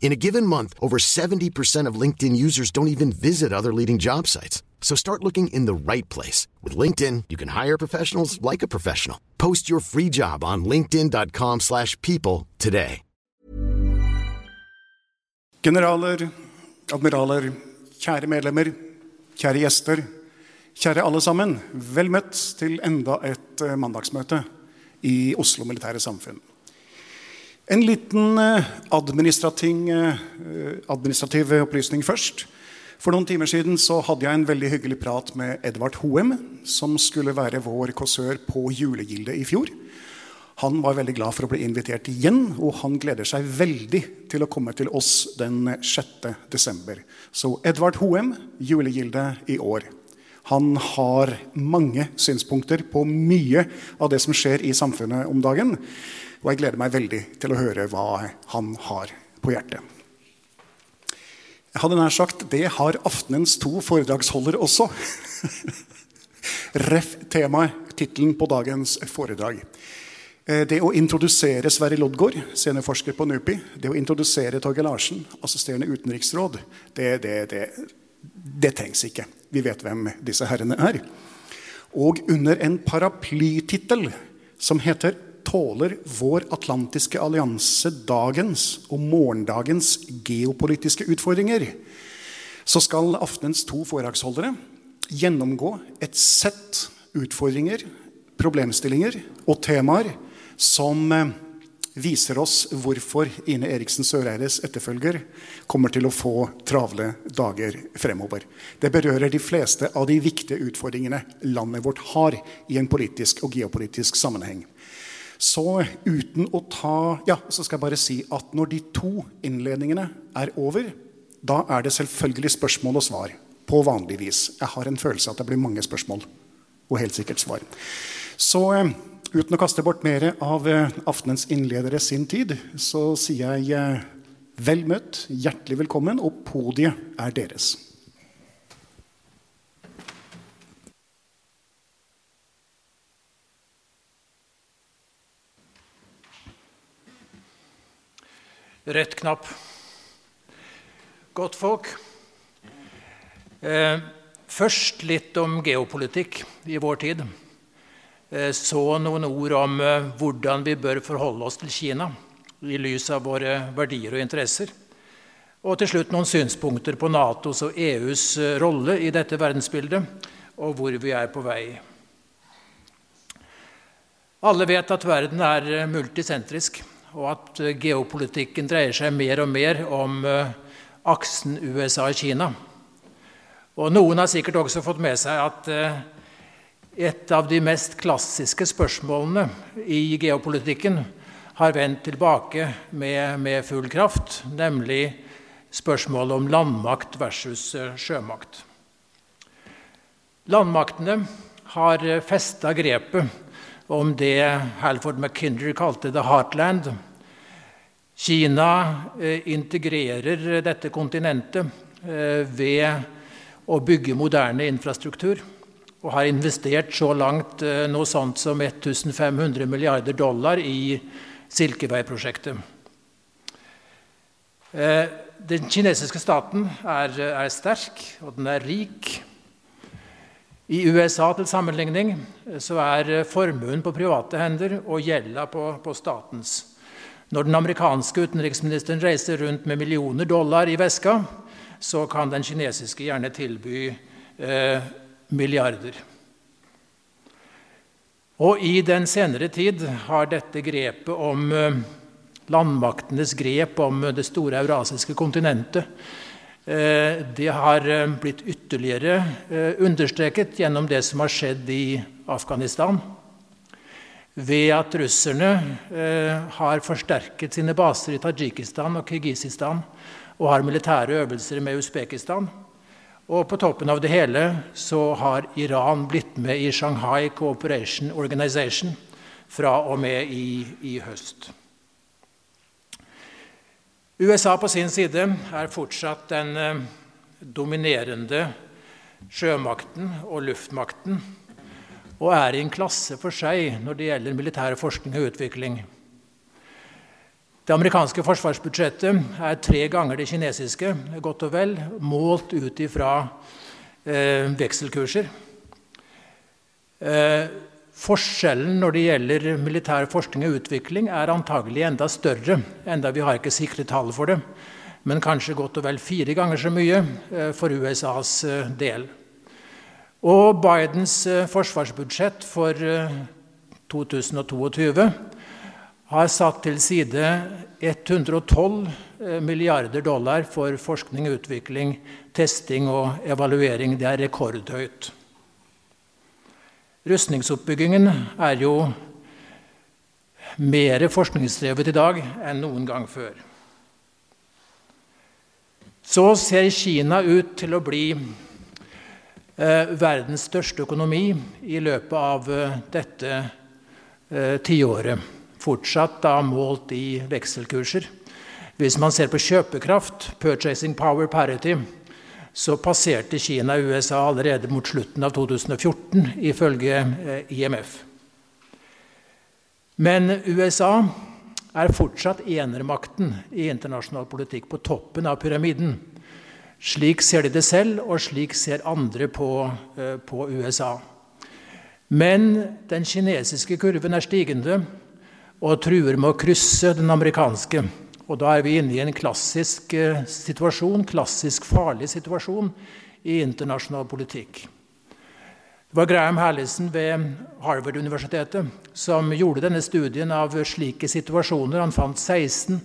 In a given month, over 70% of LinkedIn users don't even visit other leading job sites. So start looking in the right place. With LinkedIn, you can hire professionals like a professional. Post your free job on linkedin.com slash people today. Generaler, admiraler, kjære medlemmer, kjære gjester, kjære alle sammen. Vel møtt til enda et eh, mandagsmøte i Oslo Militære Samfunn. En liten eh, eh, administrativ opplysning først. For noen timer siden så hadde jeg en veldig hyggelig prat med Edvard Hoem, som skulle være vår kåsør på julegildet i fjor. Han var veldig glad for å bli invitert igjen, og han gleder seg veldig til å komme til oss den 6. desember. Så Edvard Hoem, julegildet i år. Han har mange synspunkter på mye av det som skjer i samfunnet om dagen. Og jeg gleder meg veldig til å høre hva han har på hjertet. Jeg hadde nær sagt det har aftenens to foredragsholdere også. Ref. temaet, tittelen på dagens foredrag. Eh, Det å introdusere Sverre Loddgaard, seniorforsker på NUPI, det å introdusere Torgeir Larsen, assisterende utenriksråd, det, det, det, det trengs ikke. Vi vet hvem disse herrene er. Og under en paraplytittel som heter 'Tåler vår atlantiske allianse dagens og morgendagens geopolitiske utfordringer', så skal aftenens to foredragsholdere gjennomgå et sett utfordringer, problemstillinger og temaer som eh, viser oss hvorfor Ine Eriksen Søreides etterfølger kommer til å få travle dager fremover. Det berører de fleste av de viktige utfordringene landet vårt har i en politisk og geopolitisk sammenheng. Så uten å ta Ja, så skal jeg bare si at når de to innledningene er over, da er det selvfølgelig spørsmål og svar. På vanlig vis. Jeg har en følelse at det blir mange spørsmål. Og helt sikkert svar. Så eh, uten å kaste bort mer av eh, aftenens innledere sin tid, så sier jeg eh, vel møtt, hjertelig velkommen, og podiet er deres. Rødt knapp. Godt folk. Eh, først litt om geopolitikk i vår tid. Eh, så noen ord om eh, hvordan vi bør forholde oss til Kina i lys av våre verdier og interesser. Og til slutt noen synspunkter på Natos og EUs rolle i dette verdensbildet, og hvor vi er på vei. Alle vet at verden er multisentrisk, og at eh, geopolitikken dreier seg mer og mer om eh, aksen USA-Kina. Og Noen har sikkert også fått med seg at eh, et av de mest klassiske spørsmålene i geopolitikken har vendt tilbake med, med full kraft, nemlig spørsmålet om landmakt versus sjømakt. Landmaktene har festa grepet om det Halford McKinder kalte 'the heartland'. Kina eh, integrerer dette kontinentet eh, ved å bygge moderne infrastruktur. og har investert så langt eh, noe sånt som 1500 milliarder dollar i Silkevei-prosjektet. Den kinesiske staten er, er, sterk, og den er rik. I USA til sammenligning så er formuen på private hender og gjelda på, på statens. Når den amerikanske utenriksministeren reiser rundt med millioner dollar i veska, så kan den kinesiske gjerne tilby eh, milliarder. Og i den senere tid har dette grepet om eh, landmaktenes grep om det store eurasiske kontinentet eh, det har eh, blitt ytterligere understreket gjennom det som har skjedd i Afghanistan. Ved at russerne har forsterket sine baser i Tadsjikistan og Kirgisistan og har militære øvelser med Usbekistan. Og på toppen av det hele så har Iran blitt med i Shanghai Cooperation Organization fra og med i, i høst. USA på sin side er fortsatt den eh, dominerende sjømakten og luftmakten og er i en klasse for seg når det gjelder militær forskning og utvikling. Det amerikanske forsvarsbudsjettet er tre ganger det kinesiske, godt og vel, målt ut ifra eh, vekselkurser. Eh, forskjellen når det gjelder militær forskning og utvikling, er antagelig enda større. Enda vi har ikke sikre tall for det, men kanskje godt og vel fire ganger så mye eh, for USAs eh, del. Og Bidens eh, forsvarsbudsjett for 2022 eh, har satt til side 112 eh, milliarder dollar for forskning, utvikling, testing og evaluering. Det er rekordhøyt. Rustningsoppbyggingen er jo mer forskningsdrevet i dag enn noen gang før. Så ser Kina ut til å bli eh, verdens største økonomi i løpet av eh, dette eh, tiåret fortsatt da målt i vekselkurser. Hvis man ser på kjøpekraft, purchasing power parity, så passerte Kina USA allerede mot slutten av 2014, ifølge eh, IMF. Men USA er fortsatt enermakten i internasjonal politikk, på toppen av pyramiden. Slik ser de det selv, og slik ser andre på, eh, på USA. Men den kinesiske kurven er stigende og truer med å krysse den amerikanske. Og da er vi inne i en klassisk eh, situasjon, klassisk farlig situasjon i internasjonal politikk. Det var Graham Hallison ved Harvard-universitetet som gjorde denne studien av slike situasjoner. Han fant 16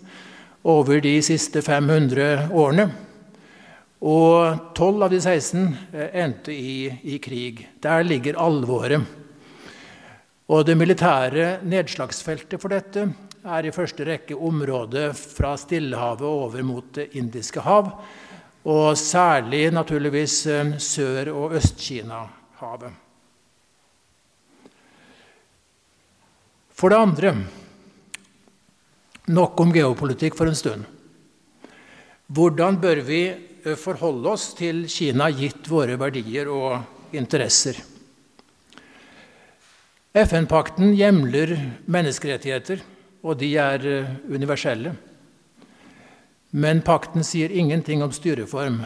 over de siste 500 årene. Og 12 av de 16 eh, endte i, i krig. Der ligger alvoret. Og det militære nedslagsfeltet for dette er i første rekke området fra Stillehavet over mot Det indiske hav, og særlig naturligvis eh, Sør- og Øst-Kina-havet. For det andre nok om geopolitikk for en stund. Hvordan bør vi eh, forholde oss til Kina gitt våre verdier og interesser? FN-pakten hjemler menneskerettigheter, og de er eh, universelle. Men pakten sier ingenting om styreform.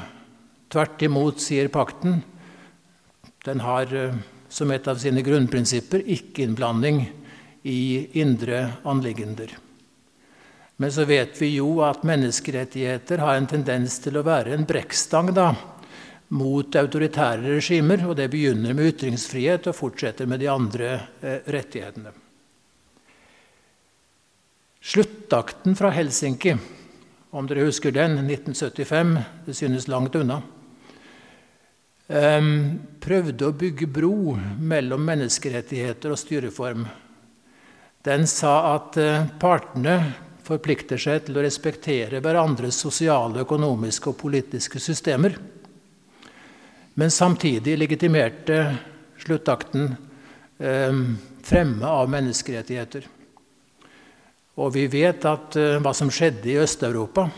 Tvert imot sier pakten den har eh, som et av sine grunnprinsipper ikke-innblanding i indre anliggender. Men så vet vi jo at menneskerettigheter har en tendens til å være en brekkstang da, mot autoritære regimer. Og det begynner med ytringsfrihet og fortsetter med de andre eh, rettighetene. Sluttakten fra Helsinki, om dere husker den, 1975, det synes langt unna, prøvde å bygge bro mellom menneskerettigheter og styreform. Den sa at eh, partene forplikter seg til å respektere hverandres sosiale, økonomiske og politiske systemer men samtidig legitimerte sluttakten fremme av menneskerettigheter. Og vi vet at uh, hva som skjedde i Øst-Europa.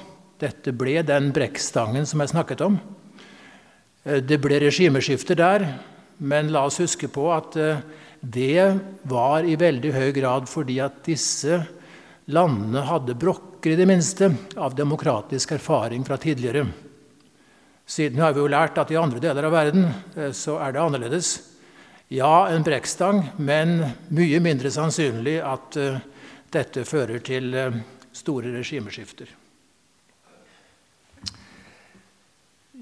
Dette ble den brekkstangen som jeg snakket om. Uh, det ble regimeskifter der, Men la oss huske på at uh, det var i veldig høy grad fordi at disse landene hadde brokker, i det minste, av demokratisk erfaring fra tidligere. Siden har vi jo lært at i andre deler av verden så er det annerledes. Ja, en brekkstang, men mye mindre sannsynlig at uh, dette fører til uh, store regimeskifter.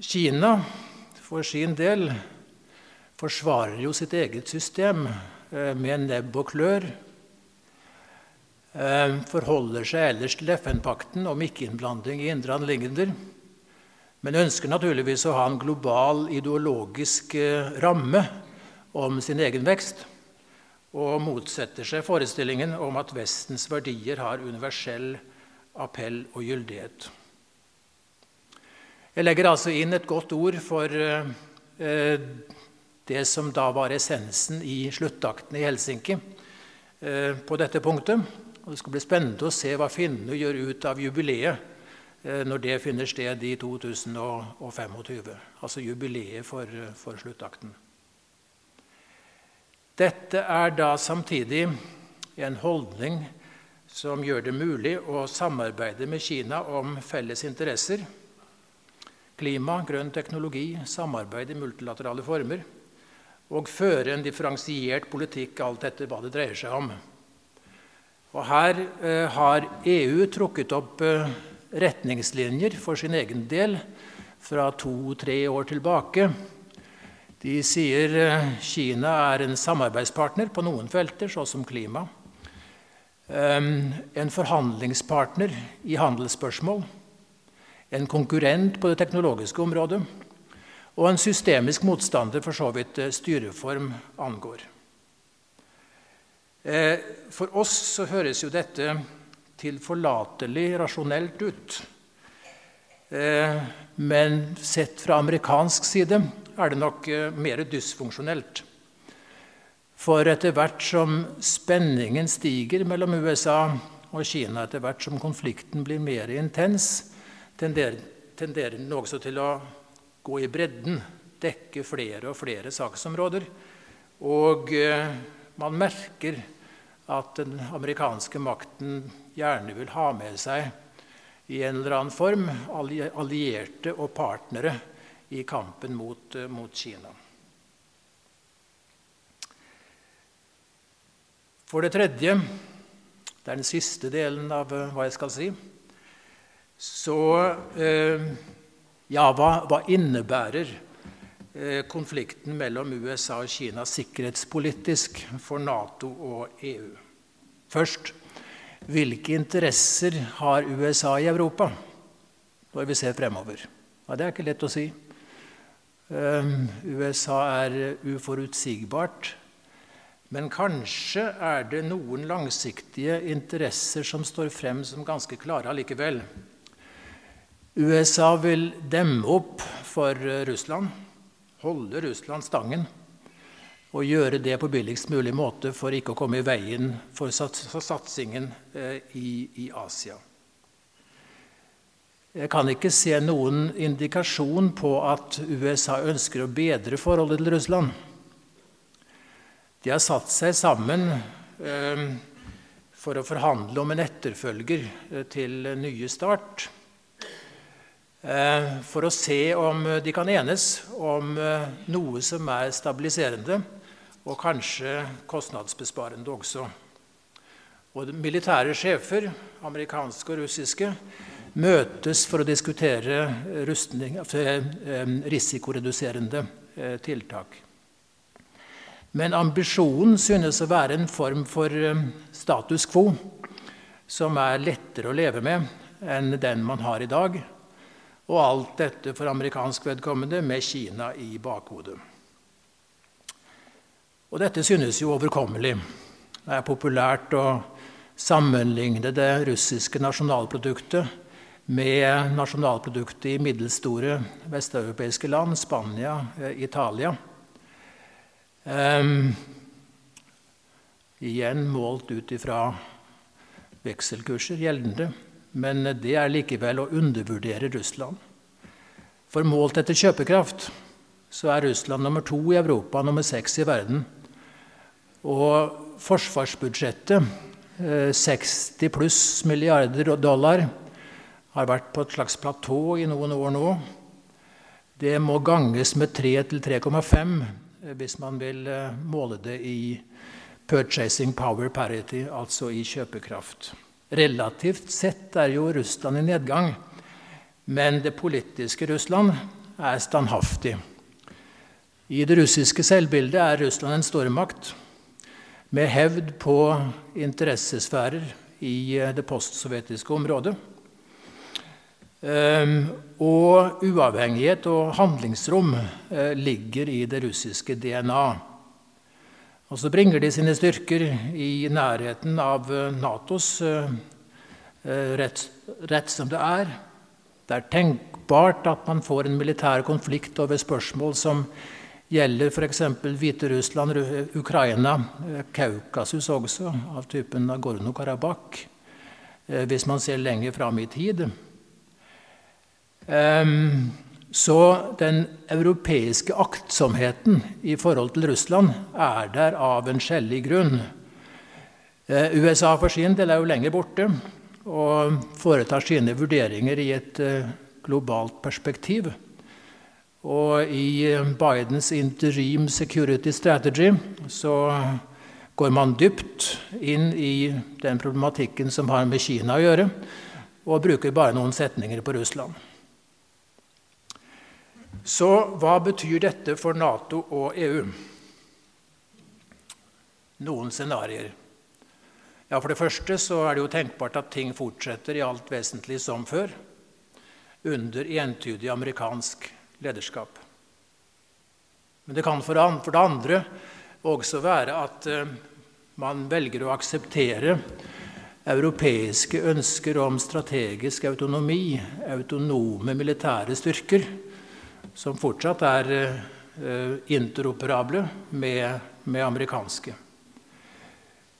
Kina for sin del forsvarer jo sitt eget system uh, med nebb og klør. Forholder seg ellers til FN-pakten om ikke-innblanding i indre anliggender. Men ønsker naturligvis å ha en global ideologisk ramme om sin egen vekst og motsetter seg forestillingen om at Vestens verdier har universell appell og gyldighet. Jeg legger altså inn et godt ord for eh, det som da var essensen i sluttakten i Helsinki eh, på dette punktet. Og det skal bli spennende å se hva finnene gjør ut av jubileet eh, når det finner sted i 2025. Altså jubileet for, for sluttakten. Dette er da samtidig en holdning som gjør det mulig å samarbeide med Kina om felles interesser. Klima, grønn teknologi, samarbeid i multilaterale former. Og føre en differensiert politikk, alt etter hva det dreier seg om. Og Her eh, har EU trukket opp eh, retningslinjer for sin egen del fra to-tre år tilbake de sier eh, Kina er en samarbeidspartner på noen felter, så som klima. En forhandlingspartner i handelsspørsmål. En konkurrent på det teknologiske området. Og en systemisk motstander for så vidt eh, styreform angår. Eh, for oss så høres jo dette tilforlatelig rasjonelt ut. Men sett fra amerikansk side er det nok eh, mer dysfunksjonelt. For etter hvert som spenningen stiger mellom USA og Kina, etter hvert som konflikten blir mer intens, tenderer, den også til å gå i bredden, dekke flere og flere saksområder. Og eh, man merker at den amerikanske makten gjerne vil ha med seg i en eller annen form allierte og partnere i kampen mot, eh, mot Kina. For det tredje, det er den siste delen av eh, hva jeg skal si, så eh, Ja, hva, hva innebærer konflikten mellom USA og Kina sikkerhetspolitisk for Nato og EU? Først hvilke interesser har USA i Europa når vi ser fremover? Ja, det er ikke lett å si. Ehm, USA er uforutsigbart. Men kanskje er det noen langsiktige interesser som står frem som ganske klare allikevel. USA vil demme opp for Russland, holde Russland stangen og gjøre det på billigst mulig måte for ikke å komme i veien for satsingen eh, i Asia. Jeg kan ikke se noen indikasjon på at USA ønsker å bedre forholdet til Russland. De har satt seg sammen eh, for å forhandle om en etterfølger eh, til nye Start. Eh, for å se om de kan enes om noe som er stabiliserende og kanskje kostnadsbesparende også. Og militære sjefer, amerikanske og russiske, møtes for å diskutere rustning, eh, risikoreduserende eh, tiltak. Men ambisjonen synes å være en form for eh, status quo som er lettere å leve med enn den man har i dag. Og alt dette for amerikansk vedkommende med Kina i bakhodet. Og dette synes jo overkommelig. Det er populært å sammenligne det russiske nasjonalproduktet med nasjonalproduktet i middelstore vesteuropeiske land, Spania, eh, Italia. Um, igjen målt ut ifra vekselkurser gjeldende. Men det er likevel å undervurdere Russland. For målt etter kjøpekraft så er Russland nummer to i Europa, nummer seks i verden. Og forsvarsbudsjettet, 60 eh, pluss milliarder dollar, har vært på et slags platå i noen år nå. Det må ganges med 3 til 3,5 eh, hvis man vil eh, måle det i purchasing power parity, altså i kjøpekraft. Relativt sett er jo Russland i nedgang, men det politiske Russland er standhaftig. I det russiske selvbildet er Russland en stormakt med hevd på interessesfærer i eh, det postsovjetiske området. Ehm, og uavhengighet og handlingsrom eh, ligger i det russiske DNA. Og så bringer de sine styrker i nærheten av eh, Natos rett, rett som det er. Det er tenkbart at man får en militær konflikt over spørsmål som gjelder f.eks. Hviterussland, Ukraina, eh, Kaukasus også, av typen Nagorno-Karabakh, eh, hvis man ser lenger fram i tid. Ehm, så den europeiske aktsomheten i forhold til Russland er der av en skjellig grunn. Eh, USA for sin del er jo lenger borte og foretar sine vurderinger i et globalt perspektiv. Og i eh, Bidens interim security strategy så går man dypt inn i den problematikken som har med Kina å gjøre, og bruker bare noen setninger på Russland. Så hva betyr dette for Nato og EU? Noen scenarioer. Ja, For det første så er det jo tenkbart at ting fortsetter i alt vesentlig som før, under entydig amerikansk lederskap. Men det kan for det andre også være at eh, man velger å akseptere europeiske ønsker om strategisk autonomi, autonome militære styrker, som fortsatt er eh, interoperable med, med amerikanske.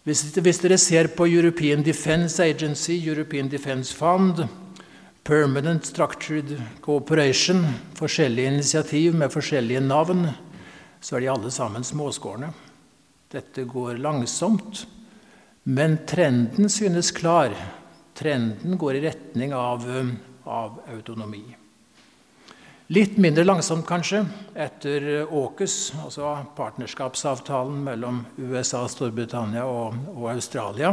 Hvis, hvis, dere ser på European Defence Agency, European Defence Fund, Permanent Structured Cooperation, forskjellige initiativ med forskjellige navn, så er de alle sammen småskårne. Dette går langsomt, men trenden synes klar. Trenden går i retning av, av autonomi. Litt mindre langsomt, kanskje, etter AUKUS, altså partnerskapsavtalen mellom USA, Storbritannia og, og Australia.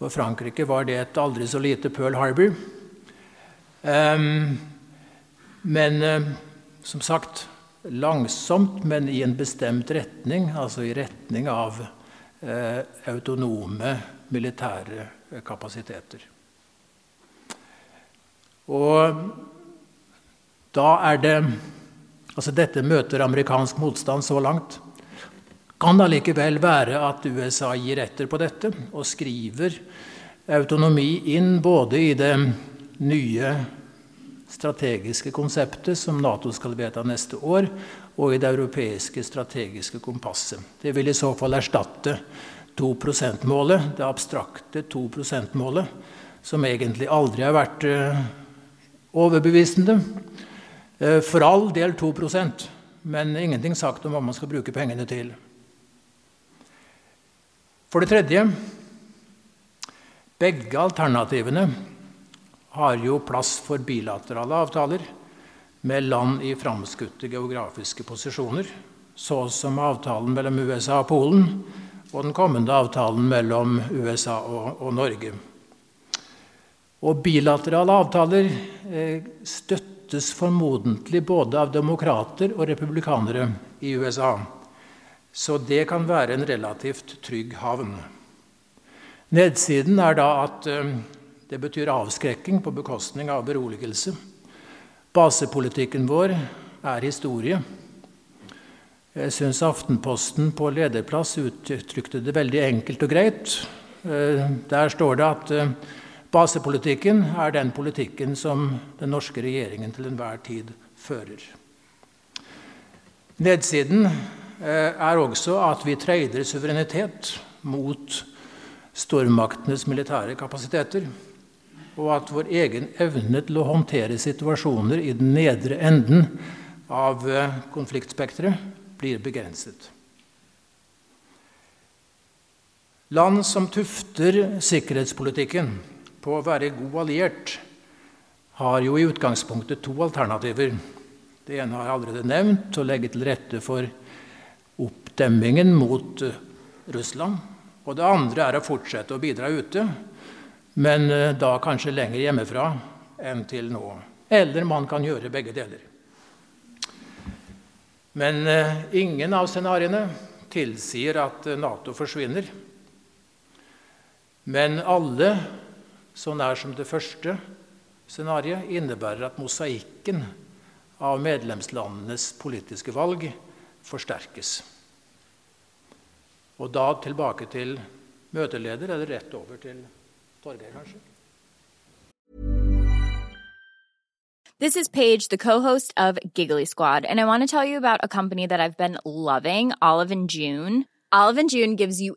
For Frankrike var det et aldri så lite Pearl Harbor. Um, men um, som sagt langsomt, men i en bestemt retning, altså i retning av uh, autonome militære kapasiteter. Og da er det Altså dette møter amerikansk motstand så langt. Kan allikevel være at USA gir etter på dette og skriver autonomi inn både i det nye strategiske konseptet som Nato skal vedta neste år, og i det europeiske strategiske kompasset. Det vil i så fall erstatte 2 %-målet, det abstrakte 2 %-målet, som egentlig aldri har vært uh, overbevisende. Uh, for all del 2% men ingenting sagt om hva man skal bruke pengene til. For det tredje begge alternativene har jo plass for bilaterale avtaler med land i framskutte geografiske posisjoner, så som avtalen mellom USA og Polen og den kommende avtalen mellom USA og, og Norge. Og bilaterale avtaler eh, støttes formodentlig både av demokrater og republikanere i USA. Så det kan være en relativt trygg havn. Nedsiden er da at eh, det betyr avskrekking på bekostning av beroligelse. Basepolitikken vår er historie. Jeg syns Aftenposten på lederplass uttrykte det veldig enkelt og greit. Eh, der står det at eh, basepolitikken er den politikken som den norske regjeringen til enhver tid fører. Nedsiden eh, er også at vi trader suverenitet mot stormaktenes militære kapasiteter og at vår egen evne til å håndtere situasjoner i den nedre enden av eh, konfliktspekteret blir begrenset. Land som tufter sikkerhetspolitikken på å være god alliert, har jo i utgangspunktet to alternativer. Det ene har jeg allerede nevnt, å legge til rette for oppdemmingen mot eh, Russland. Og det andre er å fortsette å bidra ute, men eh, da kanskje lenger hjemmefra enn til nå. Eller man kan gjøre begge deler. Men eh, ingen av scenarioene tilsier at Nato forsvinner. Men alle, så nær som det første scenarioet, innebærer at mosaikken av medlemslandenes politiske valg forsterkes. Og da tilbake til møteleder, eller rett over til Torgeir, kanskje? This is Paige, the co-host of Giggly Squad, and I want to tell you about a company that I've been loving, Olive and June. Olive and June gives you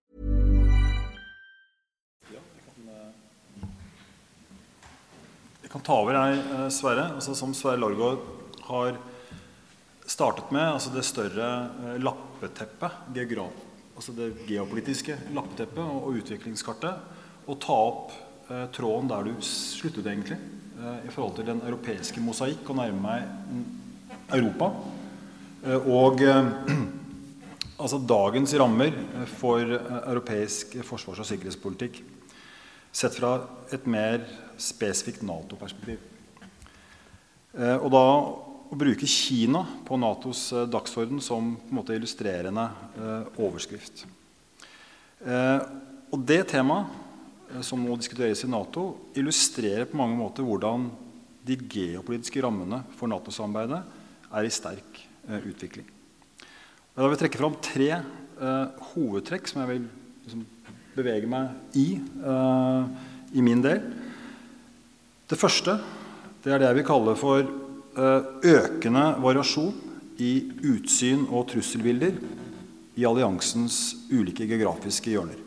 Jeg kan ta over, jeg, eh, Sverre. Altså, som Sverre Lorgaard har startet med, altså det større eh, lappeteppet, geograf, altså det geopolitiske lappeteppet og, og utviklingskartet, og ta opp eh, tråden der du sluttet, egentlig, eh, i forhold til den europeiske mosaikk, og nærme meg Europa. Eh, og eh, altså dagens rammer for europeisk forsvars- og sikkerhetspolitikk sett fra et mer spesifikt Nato-perspektiv. Eh, og da å bruke Kina på Natos eh, dagsorden som på en måte illustrerende eh, overskrift. Og det temaet som nå diskuteres i Nato, illustrerer på mange måter hvordan de geopolitiske rammene for Nato-samarbeidet er i sterk utvikling. Da vil jeg trekke fram tre hovedtrekk som jeg vil liksom, bevege meg i eh, i min del. Det første det er det jeg vil kalle for uh, økende variasjon i utsyn og trusselbilder i alliansens ulike geografiske hjørner.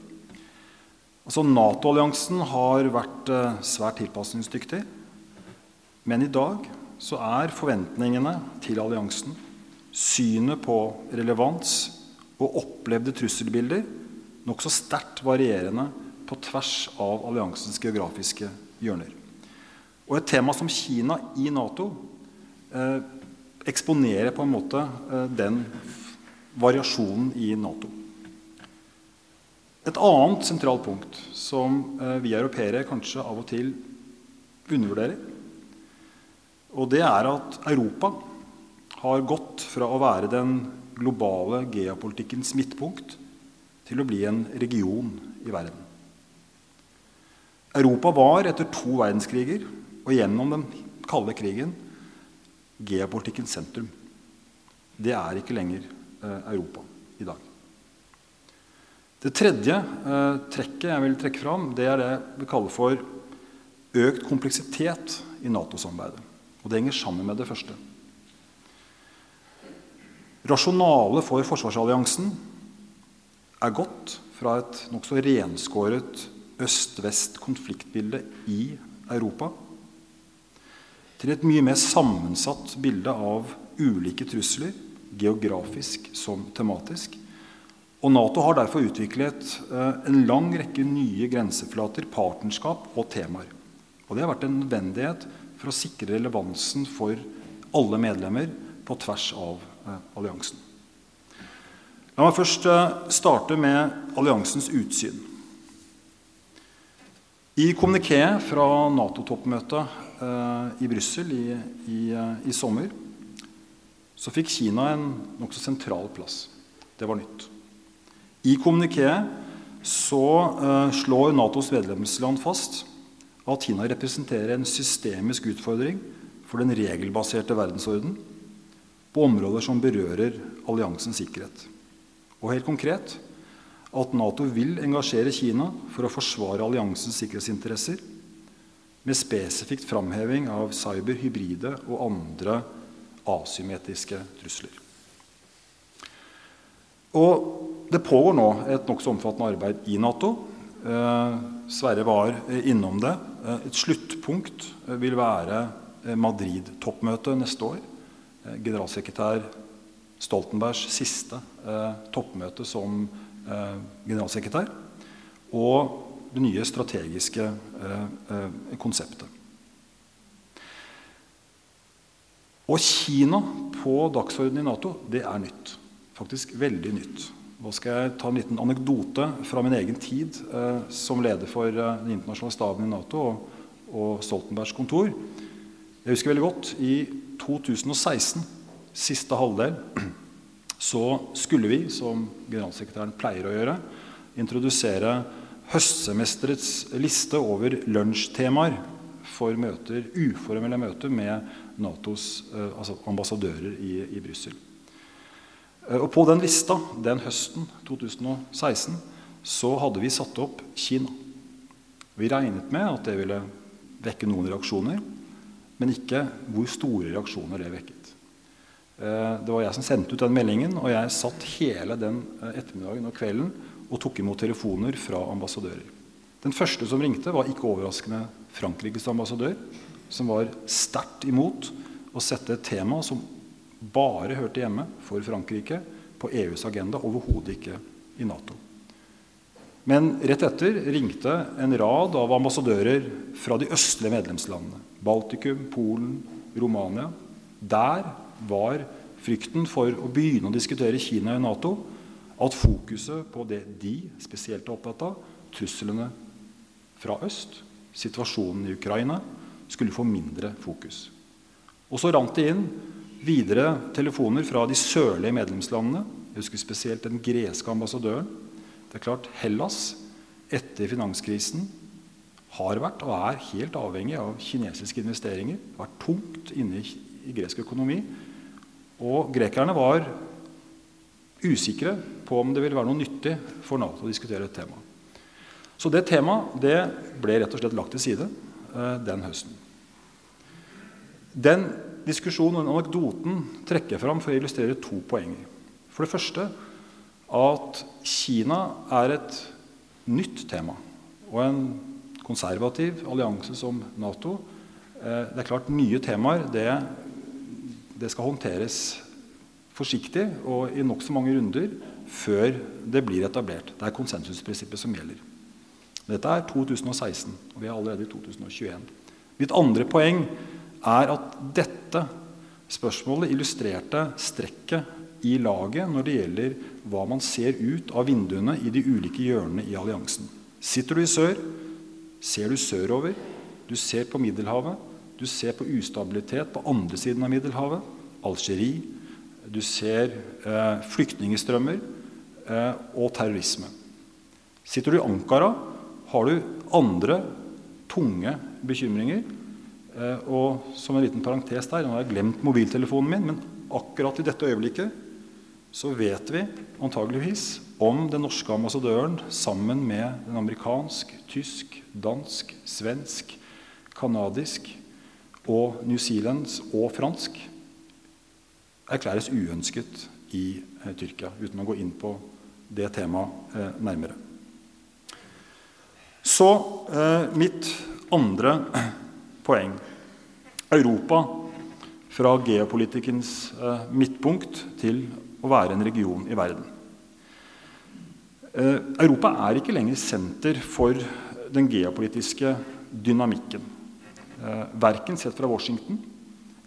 Altså Nato-alliansen har vært uh, svært tilpasningsdyktig. Men i dag så er forventningene til alliansen, synet på relevans og opplevde trusselbilder nokså sterkt varierende på tvers av alliansens geografiske hjørner. Og et tema som Kina i Nato eh, eksponerer på en måte eh, den variasjonen i Nato. Et annet sentralt punkt som eh, vi europeere kanskje av og til undervurderer, og det er at Europa har gått fra å være den globale geopolitikkens midtpunkt til å bli en region i verden. Europa var etter to verdenskriger og gjennom den kalde krigen geopolitikkens sentrum. Det er ikke lenger eh, Europa i dag. Det tredje eh, trekket jeg vil trekke fram, det er det vi kaller for økt kompleksitet i Nato-samarbeidet. Og det henger sammen med det første. Rasjonalet for forsvarsalliansen er gått fra et nokså renskåret øst-vest konfliktbilde i Europa til et mye mer sammensatt bilde av ulike trusler, geografisk som tematisk, Og Nato har derfor utviklet eh, en lang rekke nye grenseflater, partnerskap og temaer. Og Det har vært en nødvendighet for å sikre relevansen for alle medlemmer på tvers av eh, alliansen. La meg først eh, starte med alliansens utsyn. I kommunikeet fra Nato-toppmøtet i Brussel i, i, i sommer så fikk Kina en nokså sentral plass. Det var nytt. I kommunikéet så eh, slår Natos medlemsland fast at Kina representerer en systemisk utfordring for den regelbaserte verdensorden på områder som berører alliansens sikkerhet. Og helt konkret at Nato vil engasjere Kina for å forsvare alliansens sikkerhetsinteresser, med spesifikt framheving av cyber, hybride og andre asymmetriske trusler. Og det pågår nå et nokså omfattende arbeid i Nato. Eh, Sverre var innom det. Eh, et sluttpunkt eh, vil være Madrid-toppmøtet neste år. Generalsekretær Stoltenbergs siste toppmøte som generalsekretær. Og det nye strategiske konseptet. Og Kina på dagsordenen i Nato, det er nytt. Faktisk veldig nytt. Nå skal jeg ta en liten anekdote fra min egen tid eh, som leder for eh, den internasjonale staben i Nato og, og, Stoltenbergs kontor. Jeg husker veldig godt i 2016, siste halvdel, så skulle vi, som generalsekretæren pleier å gjøre, introdusere høstsemesterets liste over lunsjtemaer for møter, uformelle møter med Natos eh, altså ambassadører i, i Brussel. Eh, og på den lista den høsten 2016 så hadde vi satt opp Kina. Vi regnet med at det ville vekke noen reaksjoner, men ikke hvor store reaksjoner det vekket. Eh, det var jeg som sendte ut den meldingen, og jeg satt hele den eh, ettermiddagen og kvelden og tok imot telefoner fra ambassadører. Den første som ringte, var ikke overraskende Frankrikes ambassadør, som var sterkt imot å sette et tema som bare hørte hjemme for Frankrike på EUs agenda, overhodet ikke i Nato. Men rett etter ringte en rad av ambassadører fra de østlige medlemslandene. Baltikum, Polen, Romania. Der var frykten for å begynne å diskutere Kina i Nato at fokuset på det de spesielt er opptatt av, truslene fra øst, situasjonen i Ukraina, skulle få mindre fokus. Og så rant det inn Videre telefoner fra de sørlige medlemslandene. Jeg husker spesielt den greske ambassadøren. Det er klart Hellas etter finanskrisen har vært og er helt avhengig av kinesiske investeringer. Vært tungt inne i gresk økonomi. Og grekerne var usikre på om det ville være noe nyttig for Nato å diskutere et tema. Så det temaet det ble rett og slett lagt til side eh, den høsten. Den diskusjonen og anekdoten trekker jeg fram for å illustrere to poenger. For det første at Kina er et nytt tema og en konservativ allianse som Nato. Eh, det er klart Nye temaer det, det skal håndteres forsiktig og i nokså mange runder før det blir etablert. Det er konsensusprinsippet som gjelder. Dette er 2016, og vi er allerede i 2021. Mitt andre poeng er at dette spørsmålet illustrerte strekket i laget når det gjelder hva man ser ut av vinduene i de ulike hjørnene i alliansen. Sitter du i sør, ser du sørover. Du ser på Middelhavet. Du ser på ustabilitet på andre siden av Middelhavet. Algerie. Du ser eh, flyktningstrømmer eh, og terrorisme. Sitter du i Ankara, har du andre tunge bekymringer Eh, og som en liten parentes der, Nå har jeg glemt mobiltelefonen min, men akkurat i dette øyeblikket så vet vi antageligvis om den norske ambassadøren sammen med den amerikansk, tysk, dansk, svensk, canadisk og New Zealands og fransk erklæres uønsket i eh, Tyrkia, uten å gå inn på det temaet eh, nærmere. Så eh, mitt andre poeng. Europa fra geopolitikkens midtpunkt til å være en region i verden. Europa er ikke lenger senter for den geopolitiske dynamikken. Eh, verken sett fra Washington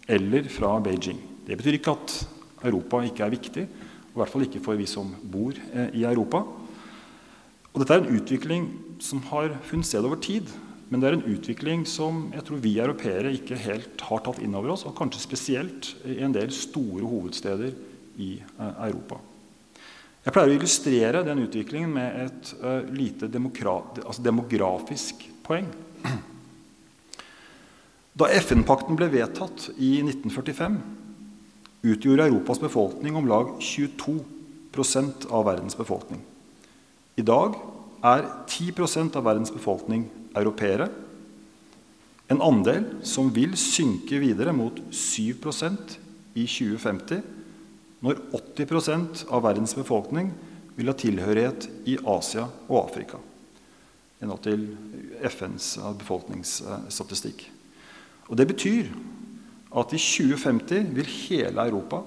eller fra Beijing. Det betyr ikke at Europa ikke er viktig, i hvert fall ikke for vi som bor eh, i Europa. Og dette er en utvikling som har funnet sted over tid. Men det er en utvikling som jeg tror vi europeere ikke helt har tatt inn over oss, og kanskje spesielt i en del store hovedsteder i eh, Europa. Jeg pleier å illustrere den utviklingen med et lite altså demografisk poeng. Da FN-pakten ble vedtatt i 1945, utgjorde Europas befolkning om lag 22 av verdens befolkning. I dag er 10 av verdens befolkning europeere. En andel som vil synke videre mot 7% i 2050, når 80 av verdens befolkning vil ha tilhørighet i Asia og Afrika. Ennå til FNs befolkningsstatistikk. Og Det betyr at i 2050 vil hele Europa,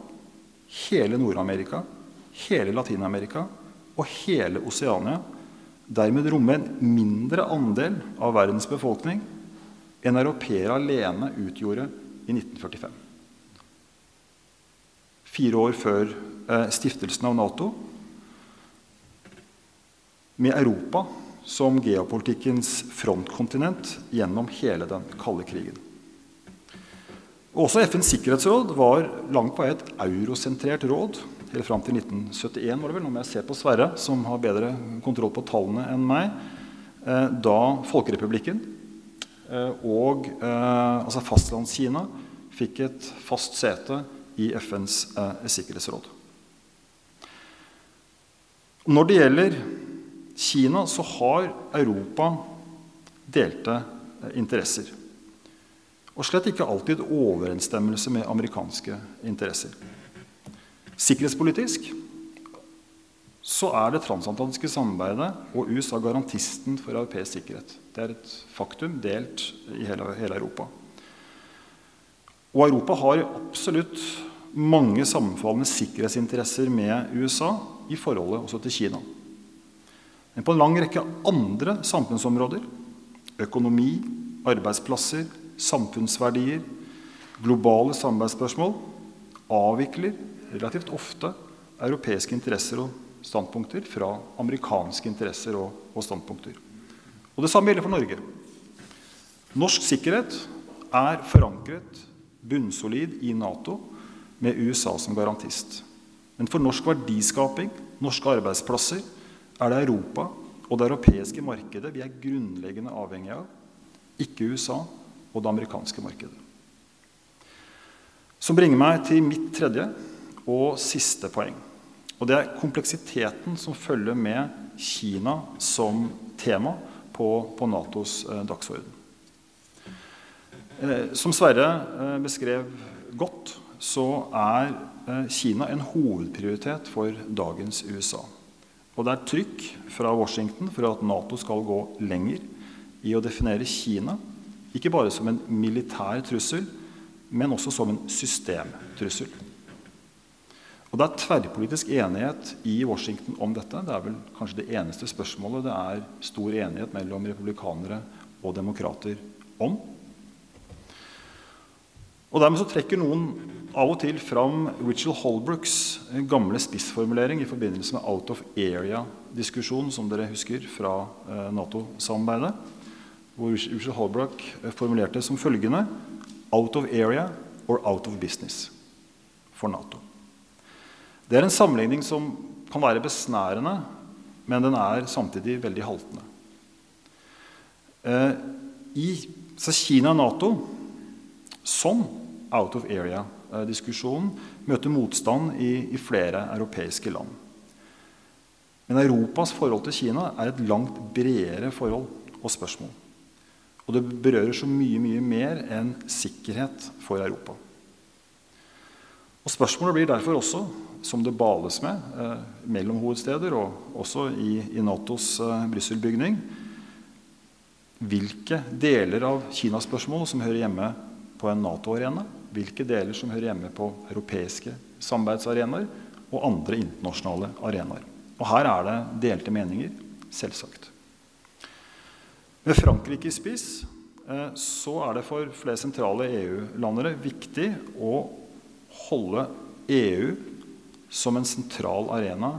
hele Nord-Amerika, hele Latin-Amerika og hele Oseania dermed romme en mindre andel av verdens befolkning enn europeere alene utgjorde i 1945. Fire år før eh, stiftelsen av Nato, med Europa som geopolitikkens frontkontinent gjennom hele den kalde krigen. Også FNs sikkerhetsråd var langt på vei et eurosentrert råd helt fram til 1971, var det vel, om jeg ser på Sverre, som har bedre kontroll på tallene enn meg, eh, da Folkerepublikken eh, og eh, altså Fastlandskina fikk et fast sete i FNs sikkerhetsråd. Når det gjelder Kina, så har Europa delte interesser. Og slett ikke alltid overensstemmelse med amerikanske interesser. Sikkerhetspolitisk så er det transatlantiske samarbeidet og USA garantisten for europeisk sikkerhet. Det er et faktum delt i hele, hele Europa. Og Europa har absolutt mange sammenfallende sikkerhetsinteresser med USA i forholdet også til Kina. Men på en lang rekke andre samfunnsområder økonomi, arbeidsplasser, samfunnsverdier, globale samarbeidsspørsmål avvikler relativt ofte europeiske interesser og standpunkter fra amerikanske interesser og, og standpunkter. Og Det samme gjelder for Norge. Norsk sikkerhet er forankret bunnsolid i Nato med USA som garantist. Men for norsk verdiskaping, norske arbeidsplasser, er det Europa og det europeiske markedet vi er grunnleggende avhengig av, ikke USA og det amerikanske markedet. Som bringer meg til mitt tredje og siste poeng. Og det er kompleksiteten som følger med Kina som tema på, på Natos eh, dagsorden. Eh, som Sverre eh, beskrev godt, så er eh, Kina en hovedprioritet for dagens USA. Og det er trykk fra Washington for at Nato skal gå lenger i å definere Kina ikke bare som en militær trussel, men også som en systemtrussel. Og Det er tverrpolitisk enighet i Washington om dette. Det er vel kanskje det eneste spørsmålet det er stor enighet mellom republikanere og demokrater om. Og Dermed så trekker noen av og til fram Richard Holbrooks gamle spissformulering i forbindelse med out of area-diskusjonen som dere husker fra eh, Nato-samarbeidet. Hvor Richard Holbrook formulerte som følgende Out of area or out of business for Nato. Det er en sammenligning som kan være besnærende, men den er samtidig veldig haltende. Eh, I Kina og Nato, som out of area-diskusjonen, møter motstand i, i, flere europeiske land. Men Europas forhold til Kina er et langt bredere forhold og spørsmål. Og det berører så mye, mye mer enn sikkerhet for Europa. Og Spørsmålet blir derfor også som det bales med eh, mellom hovedsteder og også i, i Natos eh, Brussel-bygning. Hvilke deler av Kinaspørsmålet som hører hjemme på en Nato-arena, hvilke deler som hører hjemme på europeiske samarbeidsarenaer og andre internasjonale arenaer. Og her er det delte meninger, selvsagt. Med Frankrike i spiss eh, så er det for flere sentrale EU-landere viktig å holde EU som en sentral arena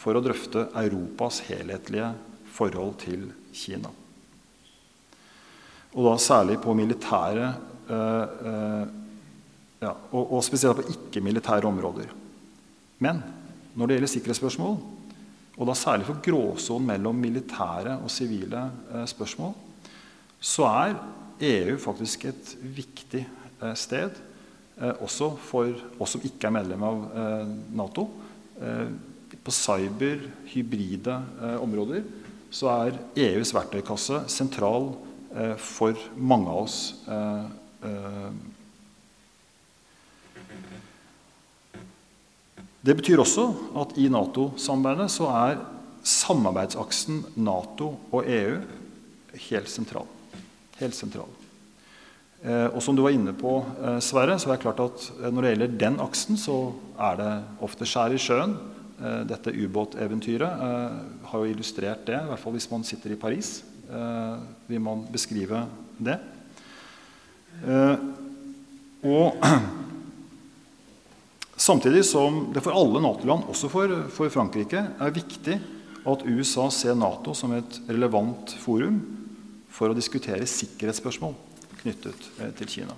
for å drøfte Europas helhetlige forhold til Kina. Og da særlig på militære eh, eh, ja, og, og, spesielt på ikke-militære områder. Men når det gjelder sikkerhetsspørsmål, og da særlig for gråsonen mellom militære og sivile eh, spørsmål, så er EU faktisk et viktig eh, sted, eh, også for oss som ikke er medlem av Nato. På cyber, hybride områder så er EUs verktøykasse sentral for mange av oss. Det betyr også at i Nato-samarbeidet så er samarbeidsaksen Nato og EU helt sentral. Helt sentral. Eh, og som du var inne på, eh, Sverre, så er det klart at eh, når det gjelder den aksen, så er det ofte skjær i sjøen. Dette ubåteventyret har jo illustrert det, i hvert fall hvis man sitter i Paris. Vil man beskrive det. og Samtidig som det for alle Nato-land, også for, for, Frankrike, er viktig at USA ser Nato som et relevant forum for å diskutere sikkerhetsspørsmål knyttet eh, til Kina.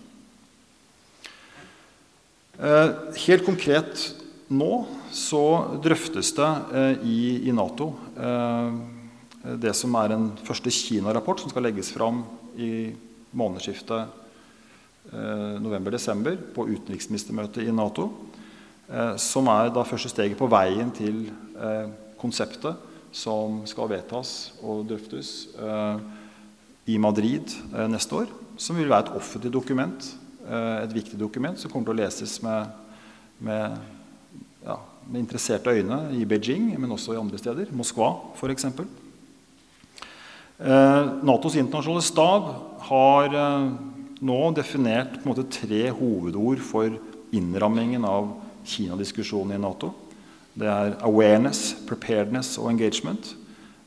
Eh, helt konkret nå så drøftes det eh, i, i, Nato det som er en første Kina-rapport som skal legges fram i månedsskiftet november-desember på utenriksministermøtet i Nato. Eh, som er da første steget på veien til eh, konseptet som skal vedtas og drøftes eh, i Madrid neste år. Som vil være et offentlig dokument, et viktig dokument som kommer til å leses med, med, ja, med interesserte øyne i Beijing, men også i andre steder. Moskva, f.eks. Natos internasjonale stab har nå definert måte, tre hovedord for innrammingen av Kina-diskusjonen i Nato. Det er awareness, preparedness og engagement.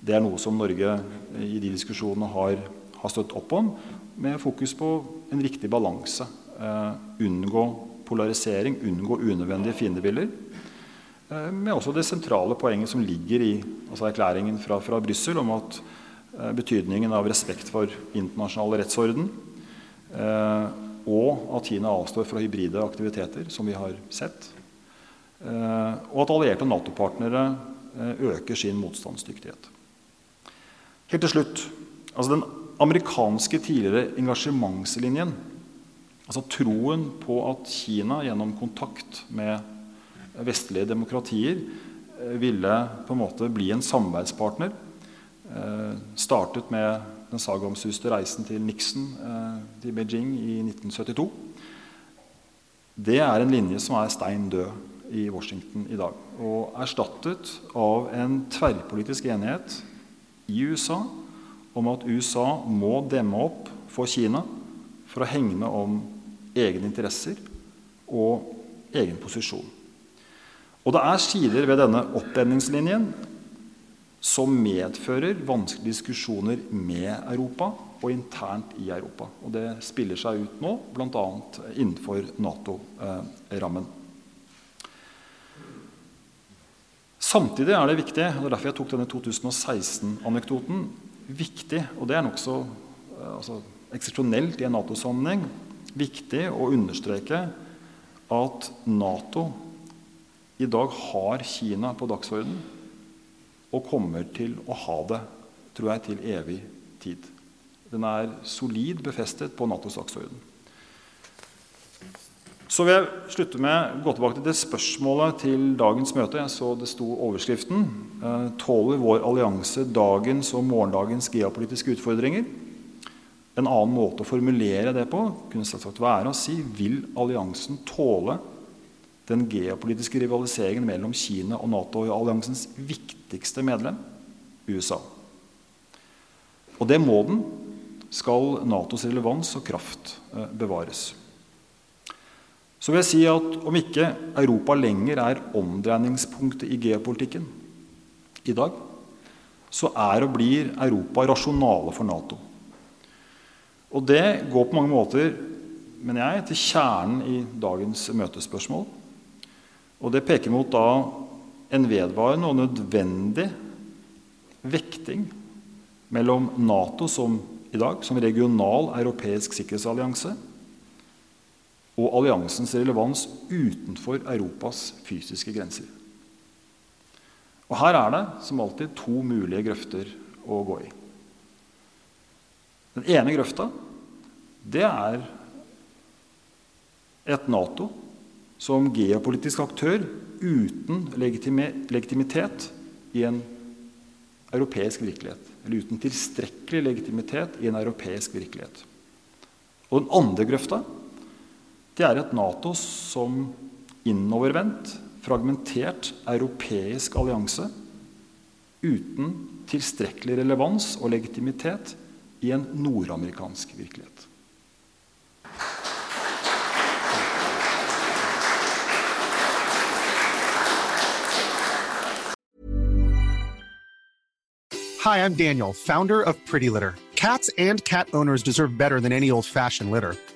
Det er noe som Norge i de diskusjonene har, har støtt opp om, med fokus på en riktig balanse. Uh, unngå polarisering, unngå unødvendige fiendebilder. Uh, med også det sentrale poenget som ligger i altså erklæringen fra, fra Brussel om at eh, betydningen av respekt for internasjonal rettsorden og at Kina avstår fra hybride aktiviteter, som vi har sett. Eh, og at allierte Nato-partnere eh, øker sin motstandsdyktighet. Helt til slutt altså Den amerikanske tidligere engasjementslinjen, altså troen på at Kina gjennom kontakt med vestlige demokratier eh, ville på en måte bli en samarbeidspartner, startet med den sagomsuste reisen til Nixon til Beijing i 1972. Det er en linje som er stein død i Washington i dag. Og erstattet av en tverrpolitisk enighet i USA om at USA må demme opp for Kina for å hegne om egne interesser og egen posisjon. Og det er sider ved denne oppdemningslinjen som medfører vanskelige diskusjoner med Europa og internt i Europa. Og det spiller seg ut nå, bl.a. innenfor Nato-rammen. Samtidig er det viktig, og det er derfor jeg tok denne 2016-anekdoten, viktig, og det er nokså eh, altså, eksepsjonelt i en Nato-sammenheng, viktig å understreke at Nato i dag har Kina på dagsorden og kommer til å ha det, tror jeg, til evig tid. Den er solid befestet på Natos dagsorden. Så vil jeg slutte med å gå tilbake til det spørsmålet til dagens møte. Jeg så det sto overskriften. Eh, tåler vår allianse dagens og morgendagens geopolitiske utfordringer? En annen måte å formulere det på kunne selvsagt være å si vil alliansen tåle den geopolitiske rivaliseringen mellom Kina og Nato og alliansens viktigste medlem, USA. Og det må den, skal Natos relevans og kraft eh, bevares så vil jeg si at om ikke Europa lenger er omdreiningspunktet i geopolitikken, i dag, så er og blir Europa rasjonale for Nato. Og det går på mange måter mener jeg, til kjernen i dagens møtespørsmål. Og det peker mot da en vedvarende og nødvendig vekting mellom Nato som i dag som regional europeisk sikkerhetsallianse og alliansens relevans utenfor Europas fysiske grenser. Og Her er det som alltid to mulige grøfter å gå i. Den ene grøfta det er et Nato som geopolitisk aktør uten legitimitet i en europeisk virkelighet. Eller uten tilstrekkelig legitimitet i en europeisk virkelighet. Og den andre grøfta det er et Nato som innovervendt, fragmentert europeisk allianse uten tilstrekkelig relevans og legitimitet i en nordamerikansk virkelighet. Hi, I'm Daniel, founder of Pretty Litter. Cats and cat owners deserve better than any old fashioned litter.